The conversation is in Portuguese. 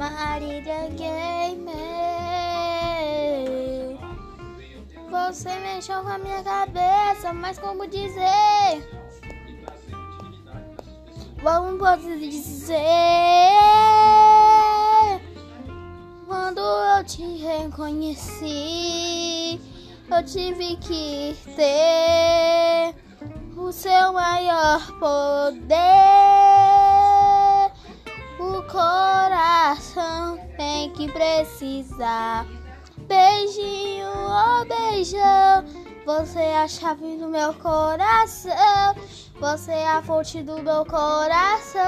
Marília Gamer. Você mexeu com a minha cabeça, mas como dizer? Vamos poder dizer quando eu te reconheci, eu tive que ter o seu maior poder. O coração tem que precisar. Beijinho, oh beijão. Você é a chave do meu coração. Você é a fonte do meu coração.